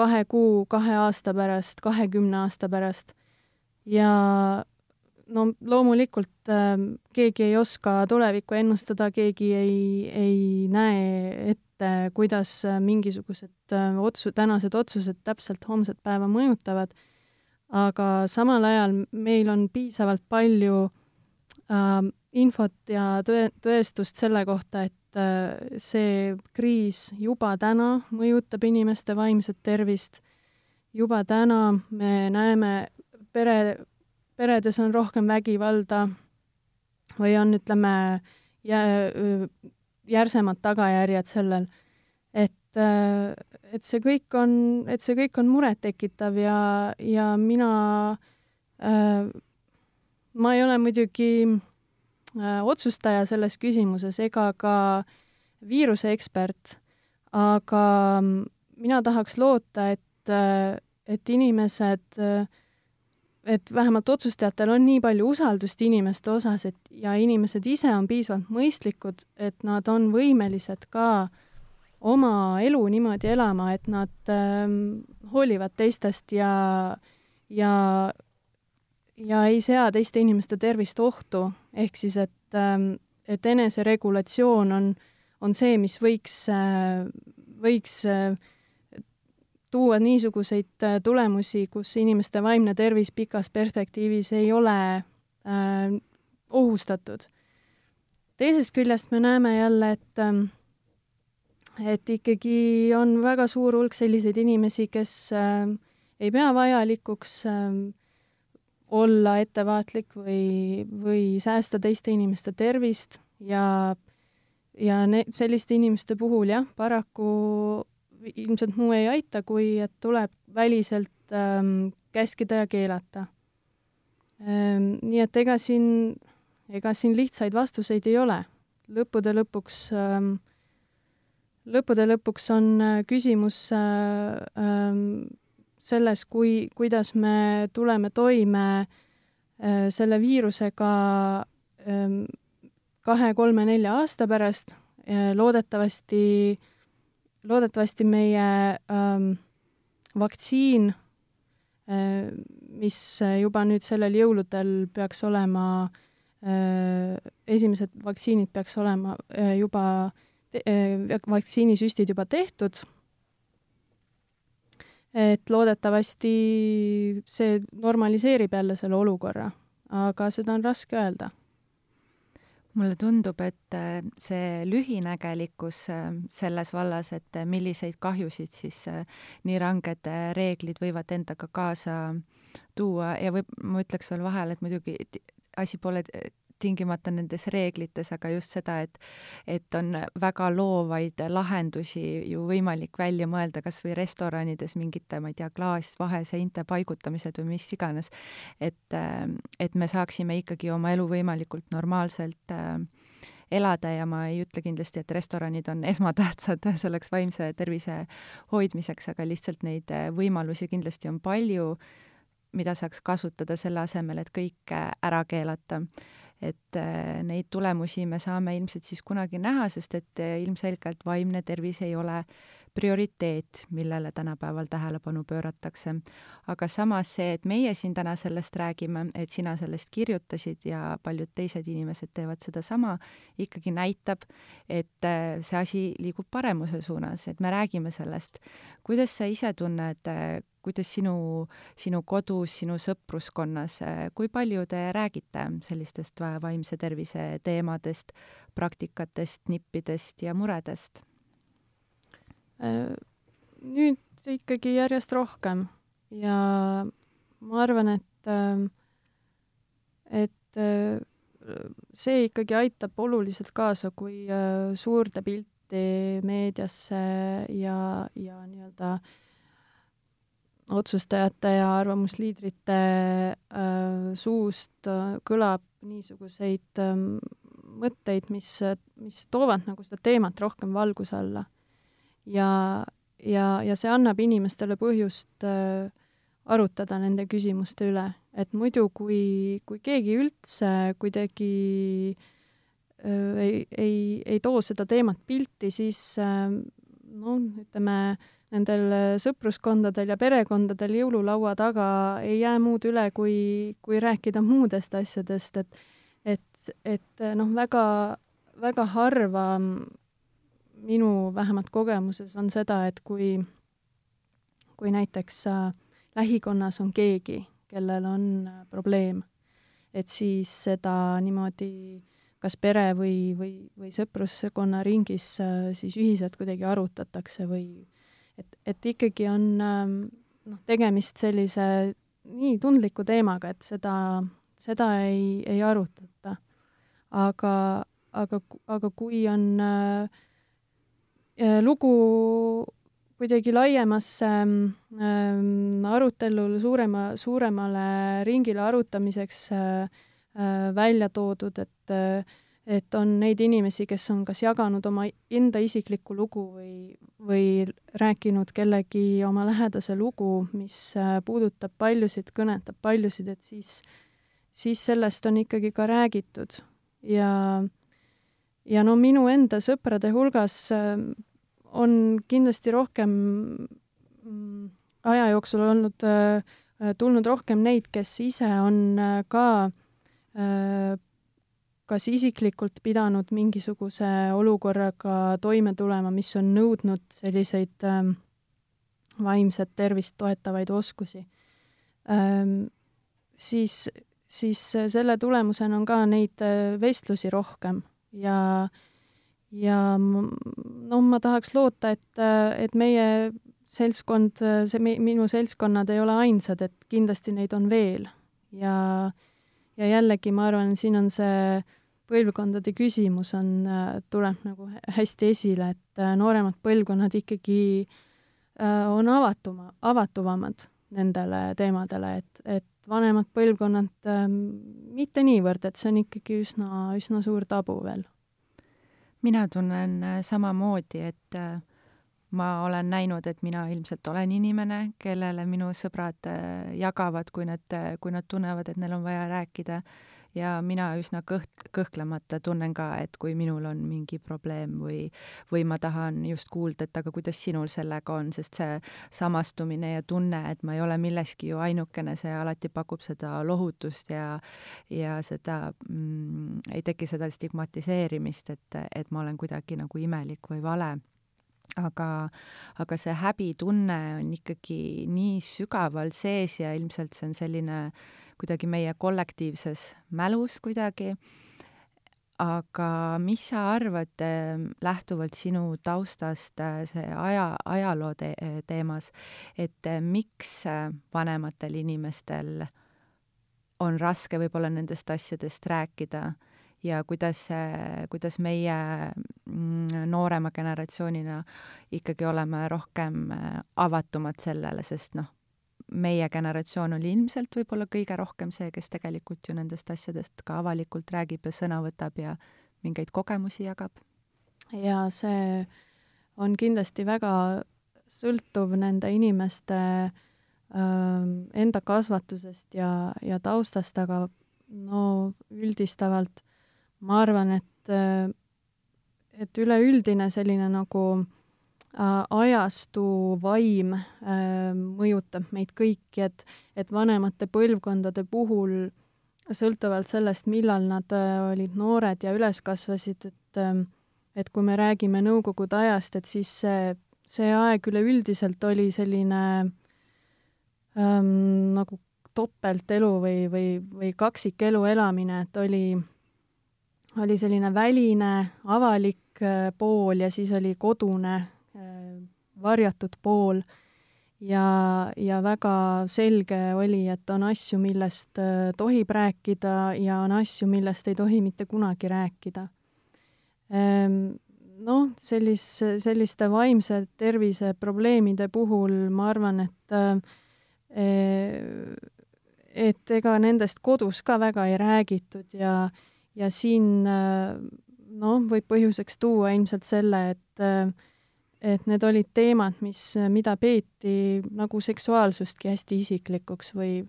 kahe kuu, kahe aasta pärast, kahekümne aasta pärast. ja no loomulikult äh, keegi ei oska tulevikku ennustada, keegi ei, ei näe ette, kuidas äh, mingisugused äh, otsu-, tänased otsused täpselt homset päeva mõjutavad, aga samal ajal meil on piisavalt palju äh, infot ja tõe, tõestust selle kohta, et äh, see kriis juba täna mõjutab inimeste vaimset tervist, juba täna me näeme pere, peredes on rohkem vägivalda või on, ütleme, järsemad tagajärjed sellel, et, et see kõik on, et see kõik on murettekitav ja, ja mina äh, ma ei ole muidugi äh, otsustaja selles küsimuses ega ka viiruse ekspert, aga mina tahaks loota, et, äh, et inimesed äh, et vähemalt otsustajatel on nii palju usaldust inimeste osas, et ja inimesed ise on piisavalt mõistlikud, et nad on võimelised ka oma elu niimoodi elama, et nad ähm, hoolivad teistest ja, ja, ja ei sea teiste inimeste tervist ohtu, ehk siis et ähm,, et eneseregulatsioon on, on see, mis võiks äh,, võiks äh, tuua niisuguseid äh, tulemusi, kus inimeste vaimne tervis pikas perspektiivis ei ole ohustatud. teisest küljest me näeme jälle, et äh, et ikkagi on väga suur hulk selliseid inimesi, kes äh, ei pea vajalikuks äh, olla ettevaatlik või, või säästa teiste inimeste tervist ja ja ne-, selliste inimeste puhul jah, paraku ilmselt muu ei aita, kui et tuleb väliselt ähm, käskida ja keelata ähm,. nii et ega siin, ega siin lihtsaid vastuseid ei ole. lõppude lõpuks ähm,, lõppude lõpuks on äh, küsimus äh, ähm, selles, kui, kuidas me tuleme toime äh, selle viirusega ähm, kahe-kolme-nelja aasta pärast äh,, loodetavasti loodetavasti meie ähm, vaktsiin äh,, mis juba nüüd sellel jõuludel peaks olema äh,, esimesed vaktsiinid peaks olema äh, juba äh,, vaktsiinisüstid juba tehtud, et loodetavasti see normaliseerib jälle selle olukorra, aga seda on raske öelda. Mulle tundub, et äh, see lühinägelikkus äh, selles vallas, et äh, milliseid kahjusid siis nii ranged reeglid võivad endaga kaasa tuua ja võib, ma ütleks veel vahele, et muidugi asi pole tingimata nendes reeglites, aga just seda, et et on väga loovaid lahendusi ju võimalik välja mõelda, kas või restoranides mingite, ma ei tea, klaasvaheseinte paigutamised või mis iganes. et, et me saaksime ikkagi oma elu võimalikult normaalselt äh, elada ja ma ei ütle kindlasti, et restoranid on esmatähtsad selleks vaimse tervise hoidmiseks, aga lihtsalt neid võimalusi kindlasti on palju, mida saaks kasutada selle asemel, et kõike ära keelata et äh, neid tulemusi me saame ilmselt siis kunagi näha, sest et äh, ilmselgelt vaimne tervis ei ole prioriteet, millele tänapäeval tähelepanu pööratakse. aga samas see, et meie siin täna sellest räägime, et sina sellest kirjutasid ja paljud teised inimesed teevad sedasama, ikkagi näitab, et äh, see asi liigub paremuse suunas, et me räägime sellest. kuidas sa ise tunned, kuidas sinu, sinu kodus, sinu sõpruskonnas, äh, kui palju te räägite sellistest vaimse tervise teemadest, praktikatest, nippidest ja muredest? nüüd ikkagi järjest rohkem ja ma arvan, et, ähm, et äh, see ikkagi aitab oluliselt kaasa, kui äh, suurde pilti meediasse ja, ja nii-öelda otsustajate ja arvamusliidrite äh, suust äh, kõlab niisuguseid äh, mõtteid, mis, mis toovad nagu seda teemat rohkem valguse alla. Ja, ja, ja see annab inimestele põhjust äh, arutada nende küsimuste üle, et muidu, kui, kui keegi üldse kuidagi äh, ei, ei, ei too seda teemat pilti, siis äh, noh, ütleme, nendel sõpruskondadel ja perekondadel jõululaua taga ei jää muud üle, kui, kui rääkida muudest asjadest, et et, et noh, väga, väga harva minu vähemalt kogemuses on seda, et kui, kui näiteks äh, lähikonnas on keegi, kellel on äh, probleem, et siis seda niimoodi kas pere või, või, või sõpruskonna ringis siis ühiselt kuidagi arutatakse või et, et ikkagi on ähm, noh, tegemist sellise nii tundliku teemaga, et seda, seda ei, ei arutata. aga, aga, aga kui on äh, lugu kuidagi laiemasse ähm, arutelul suurema, suuremale ringile arutamiseks äh, äh, välja toodud, et äh, et on neid inimesi, kes on kas jaganud oma enda isiklikku lugu või, või rääkinud kellegi oma lähedase lugu, mis äh, puudutab paljusid, kõnetab paljusid, et siis, siis sellest on ikkagi ka räägitud. ja, ja no minu enda sõprade hulgas äh, on kindlasti rohkem mm, aja jooksul olnud, äh, tulnud rohkem neid, kes ise on ka kas isiklikult pidanud mingisuguse olukorraga toime tulema, mis on nõudnud selliseid ähm, vaimset tervist toetavaid oskusi, ähm, siis, siis selle tulemusena on ka neid vestlusi rohkem ja äh, ja noh, ma tahaks loota, et, et meie seltskond, see minu seltskonnad ei ole ainsad, et kindlasti neid on veel. ja, ja jällegi ma arvan, siin on see põlvkondade küsimus on, tuleb nagu hästi esile, et nooremad põlvkonnad ikkagi äh, on avatuma, avatuvamad nendele teemadele, et, et vanemad põlvkonnad ähm, mitte niivõrd, et see on ikkagi üsna, üsna suur tabu veel. Mina tunnen äh, samamoodi, et äh, ma olen näinud, et mina ilmselt olen inimene, kellele minu sõbrad äh, jagavad, kui nad, kui nad tunnevad, et neil on vaja rääkida ja mina üsna kõht-, kõhklemata tunnen ka, et kui minul on mingi probleem või, või ma tahan just kuulda, et aga kuidas sinul sellega on, sest see samastumine ja tunne, et ma ei ole milleski ju ainukene, see alati pakub seda lohutust ja, ja seda mm,, ei teki seda stigmatiseerimist, et, et ma olen kuidagi nagu imelik või vale. Aga, aga see häbitunne on ikkagi nii sügaval sees ja ilmselt see on selline äh, kuidagi meie kollektiivses mälus kuidagi. aga mis sa arvad ehm, lähtuvalt sinu taustast äh, see aja, ajaloo te teemas, et äh, miks äh, vanematel inimestel on raske võib-olla nendest asjadest rääkida ja kuidas, kuidas meie mm, noorema generatsioonina ikkagi oleme rohkem avatumad sellele, sest noh, meie generatsioon oli ilmselt võib-olla kõige rohkem see, kes tegelikult ju nendest asjadest ka avalikult räägib ja sõna võtab ja mingeid kogemusi jagab. ja see on kindlasti väga sõltuv nende inimeste äh, enda kasvatusest ja, ja taustast, aga no üldistavalt ma arvan, et, et üleüldine selline nagu äh, Äh, ajastu vaim äh, mõjutab meid kõiki, et, et vanemate põlvkondade puhul sõltuvalt sellest, millal nad äh, olid noored ja üles kasvasid, et et kui me räägime Nõukogude ajast, et siis see, see aeg üleüldiselt oli selline ähm, nagu topeltelu või, või, või kaksikelu elamine, et oli, oli selline väline avalik pool ja siis oli kodune varjatud pool ja, ja väga selge oli, et on asju, millest äh, tohib rääkida ja on asju, millest ei tohi mitte kunagi rääkida. Ehm, noh, sellis, selliste vaimse tervise probleemide puhul ma arvan, et äh, et ega nendest kodus ka väga ei räägitud ja, ja siin äh, noh, võib põhjuseks tuua ilmselt selle, et et need olid teemad, mis, mida peeti nagu seksuaalsustki hästi isiklikuks või,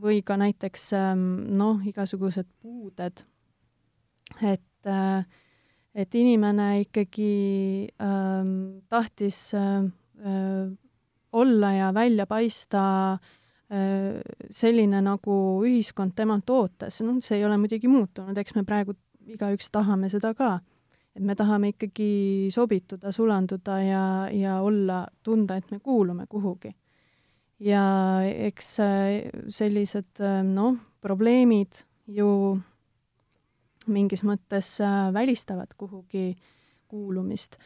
või ka näiteks ähm, noh, igasugused puuded. et, äh, et inimene ikkagi ähm, tahtis äh, äh, olla ja välja paista äh, selline, nagu ühiskond temalt ootas, noh, see ei ole muidugi muutunud, eks me praegu igaüks tahame seda ka et me tahame ikkagi sobituda, sulanduda ja, ja olla, tunda, et me kuulume kuhugi. ja eks äh, sellised äh, noh, probleemid ju mingis mõttes äh, välistavad kuhugi kuulumist.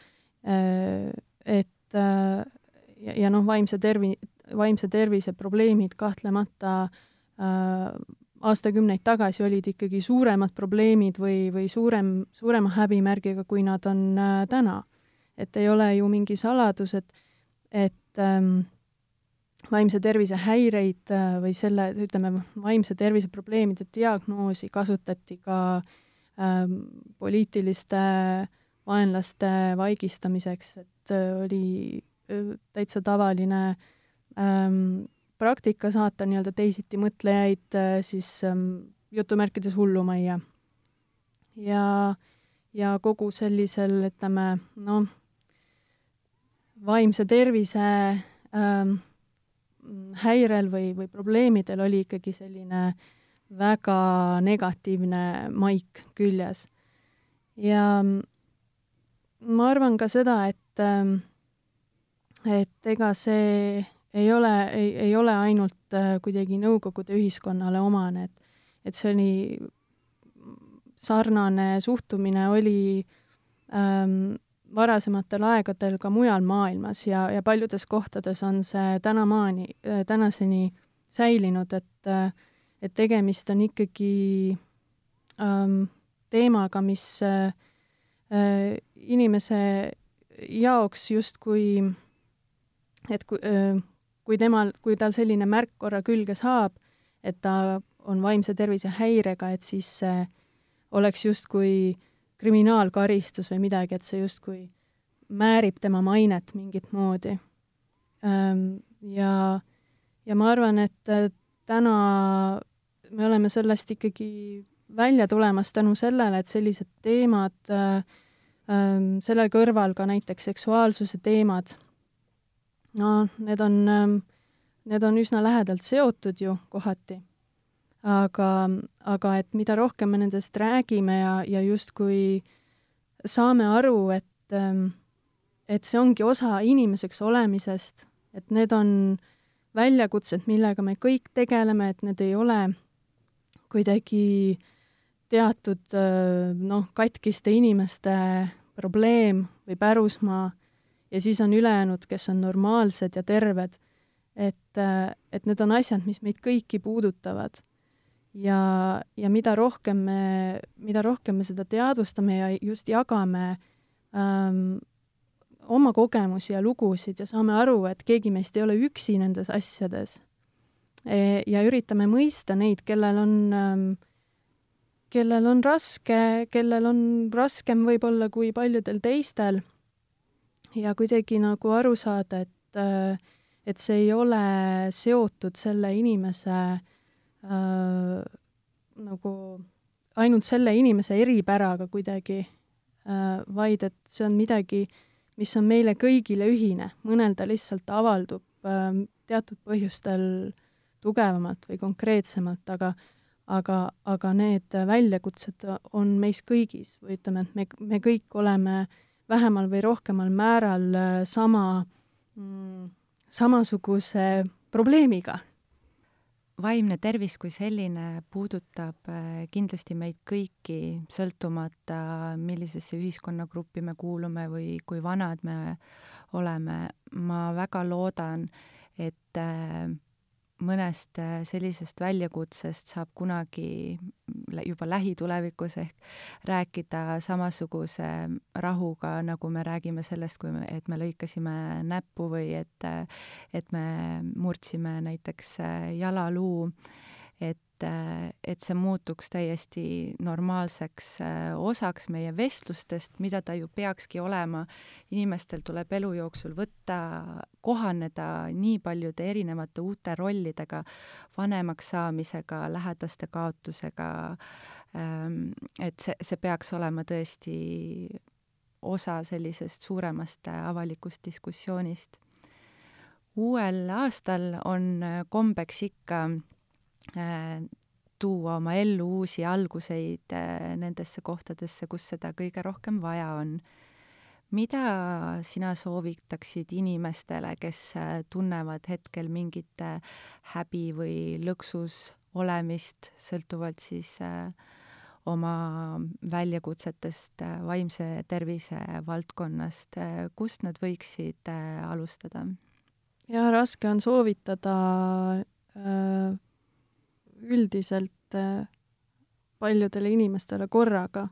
Et ja, ja noh, vaimse tervi-, vaimse tervise probleemid kahtlemata aastakümneid tagasi olid ikkagi suuremad probleemid või, või suurem, suurema häbimärgiga, kui nad on täna. et ei ole ju mingi saladus, et, et ähm, vaimse tervise häireid äh, või selle, ütleme, vaimse tervise probleemide diagnoosi kasutati ka ähm, poliitiliste vaenlaste vaigistamiseks, et äh, oli äh, täitsa tavaline ähm, praktika saata nii-öelda teisiti mõtlejaid äh, siis ähm, jutumärkides hullumajja. ja, ja kogu sellisel, ütleme, noh, vaimse tervise ähm, häirel või, või probleemidel oli ikkagi selline väga negatiivne maik küljes. ja ma arvan ka seda, et, ähm, et ega see ei ole, ei, ei ole ainult äh, kuidagi Nõukogude ühiskonnale omane, et, et see oli, sarnane suhtumine oli ähm, varasematel aegadel ka mujal maailmas ja, ja paljudes kohtades on see tänamaani, tänaseni säilinud, et, et tegemist on ikkagi ähm, teemaga, mis äh, inimese jaoks justkui, et kui äh,, kui temal, kui tal selline märk korra külge saab, et ta on vaimse tervise häirega, et siis see oleks justkui kriminaalkaristus või midagi, et see justkui määrib tema mainet mingit moodi. Ja, ja ma arvan, et äh, täna me oleme sellest ikkagi välja tulemas tänu sellele, et sellised teemad, äh, selle kõrval ka näiteks seksuaalsuse teemad, no need on, need on üsna lähedalt seotud ju kohati. Aga, aga et mida rohkem me nendest räägime ja, ja justkui saame aru, et, ähm, et see ongi osa inimeseks olemisest, et need on väljakutsed, millega me kõik tegeleme, et need ei ole kuidagi teatud äh, noh, katkiste inimeste probleem või pärusmaa ja siis on ülejäänud, kes on normaalsed ja terved. et, et need on asjad, mis meid kõiki puudutavad ja, ja mida rohkem me, mida rohkem me seda teadvustame ja just jagame ähm, oma kogemusi ja lugusid ja saame aru, et keegi meist ei ole üksi nendes asjades e, ja üritame mõista neid, kellel on ähm, kellel on raske, kellel on raskem võib-olla kui paljudel teistel ja kuidagi nagu aru saada, et, äh, et see ei ole seotud selle inimese äh, äh, nagu ainult selle inimese eripäraga kuidagi äh,, vaid et see on midagi, mis on meile kõigile ühine, mõnel ta lihtsalt avaldub äh, teatud põhjustel tugevamalt või konkreetsemalt, aga aga, aga need väljakutsed on meis kõigis või ütleme, et me, me kõik oleme vähemal või rohkemal määral äh, sama mm,, samasuguse probleemiga vaimne tervis kui selline puudutab äh, kindlasti meid kõiki, sõltumata, millisesse ühiskonnagruppi me kuulume või kui vanad me oleme. ma väga loodan, et äh, mõnest äh, sellisest väljakutsest saab kunagi juba lähitulevikus ehk rääkida samasuguse rahuga, nagu me räägime sellest, kui me, et me lõikasime näppu või et, et me murdsime näiteks äh, jalaluu, et et, et see muutuks täiesti normaalseks äh, osaks meie vestlustest, mida ta ju peakski olema. inimestel tuleb elu jooksul võtta, kohaneda nii paljude erinevate uute rollidega, vanemaks saamisega, lähedaste kaotusega, ähm, et see, see peaks olema tõesti osa sellisest suuremast avalikust diskussioonist. uuel aastal on kombeks ikka Äh, tuua oma ellu uusi alguseid äh, nendesse kohtadesse, kus seda kõige rohkem vaja on. mida sina soovitaksid inimestele, kes äh, tunnevad hetkel mingit häbi või lõksus olemist, sõltuvalt siis oma väljakutsetest vaimse tervise valdkonnast, kust nad võiksid alustada? jaa, raske on soovitada üldiselt paljudele inimestele korraga.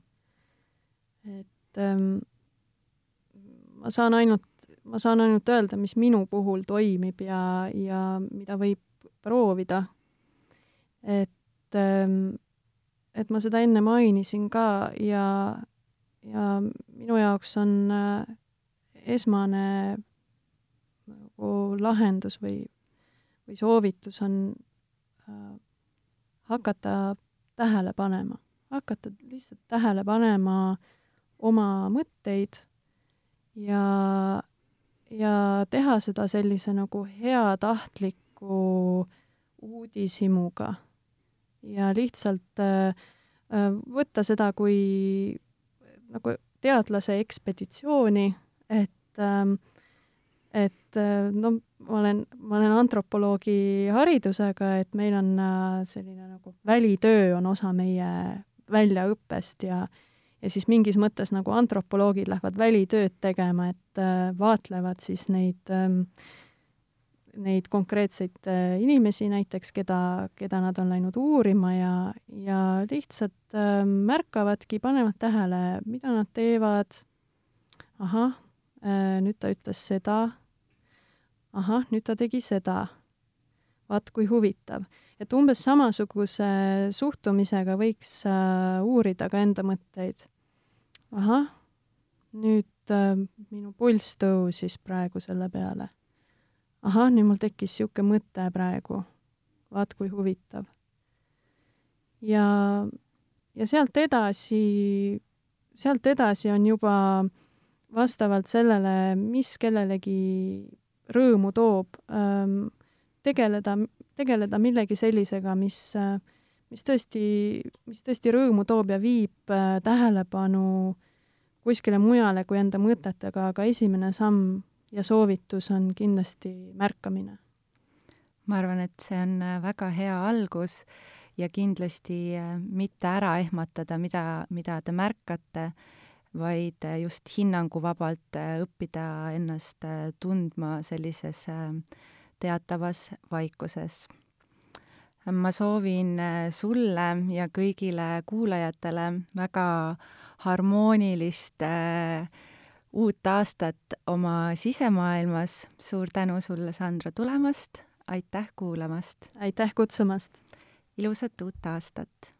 et ähm, ma saan ainult, ma saan ainult öelda, mis minu puhul toimib ja, ja mida võib proovida. et ähm, et ma seda enne mainisin ka ja, ja minu jaoks on äh, esmane nagu lahendus või, või soovitus on äh, hakata tähele panema, hakata lihtsalt tähele panema oma mõtteid ja, ja teha seda sellise nagu heatahtliku uudishimuga. ja lihtsalt äh, võtta seda kui nagu teadlase ekspeditsiooni, et äh, et äh, no ma olen, ma olen antropoloogi haridusega, et meil on äh, selline nagu välitöö on osa meie väljaõppest ja ja siis mingis mõttes nagu antropoloogid lähevad välitööd tegema, et äh, vaatlevad siis neid ähm, neid konkreetseid inimesi näiteks, keda, keda nad on läinud uurima ja, ja lihtsalt äh, märkavadki, panevad tähele, mida nad teevad. ahah nüüd ta ütles seda ahah, nüüd ta tegi seda. vaat kui huvitav. et umbes samasuguse suhtumisega võiks äh, uurida ka enda mõtteid. ahah, nüüd äh, minu pulss tõusis praegu selle peale. ahah, nüüd mul tekkis niisugune mõte praegu. vaat kui huvitav. ja, ja sealt edasi, sealt edasi on juba vastavalt sellele, mis kellelegi rõõmu toob, ähm, tegeleda, tegeleda millegi sellisega, mis, mis tõesti, mis tõesti rõõmu toob ja viib äh, tähelepanu kuskile mujale kui enda mõtetega, aga esimene samm ja soovitus on kindlasti märkamine. ma arvan, et see on äh, väga hea algus ja kindlasti äh, mitte ära ehmatada, mida, mida te märkate vaid äh, just hinnanguvabalt äh, õppida ennast äh, tundma sellises teatavas vaikuses. ma soovin sulle ja kõigile kuulajatele väga harmoonilist uut aastat oma sisemaailmas. suur tänu sulle, Sandra, tulemast, aitäh kuulamast! aitäh kutsumast! ilusat uut aastat!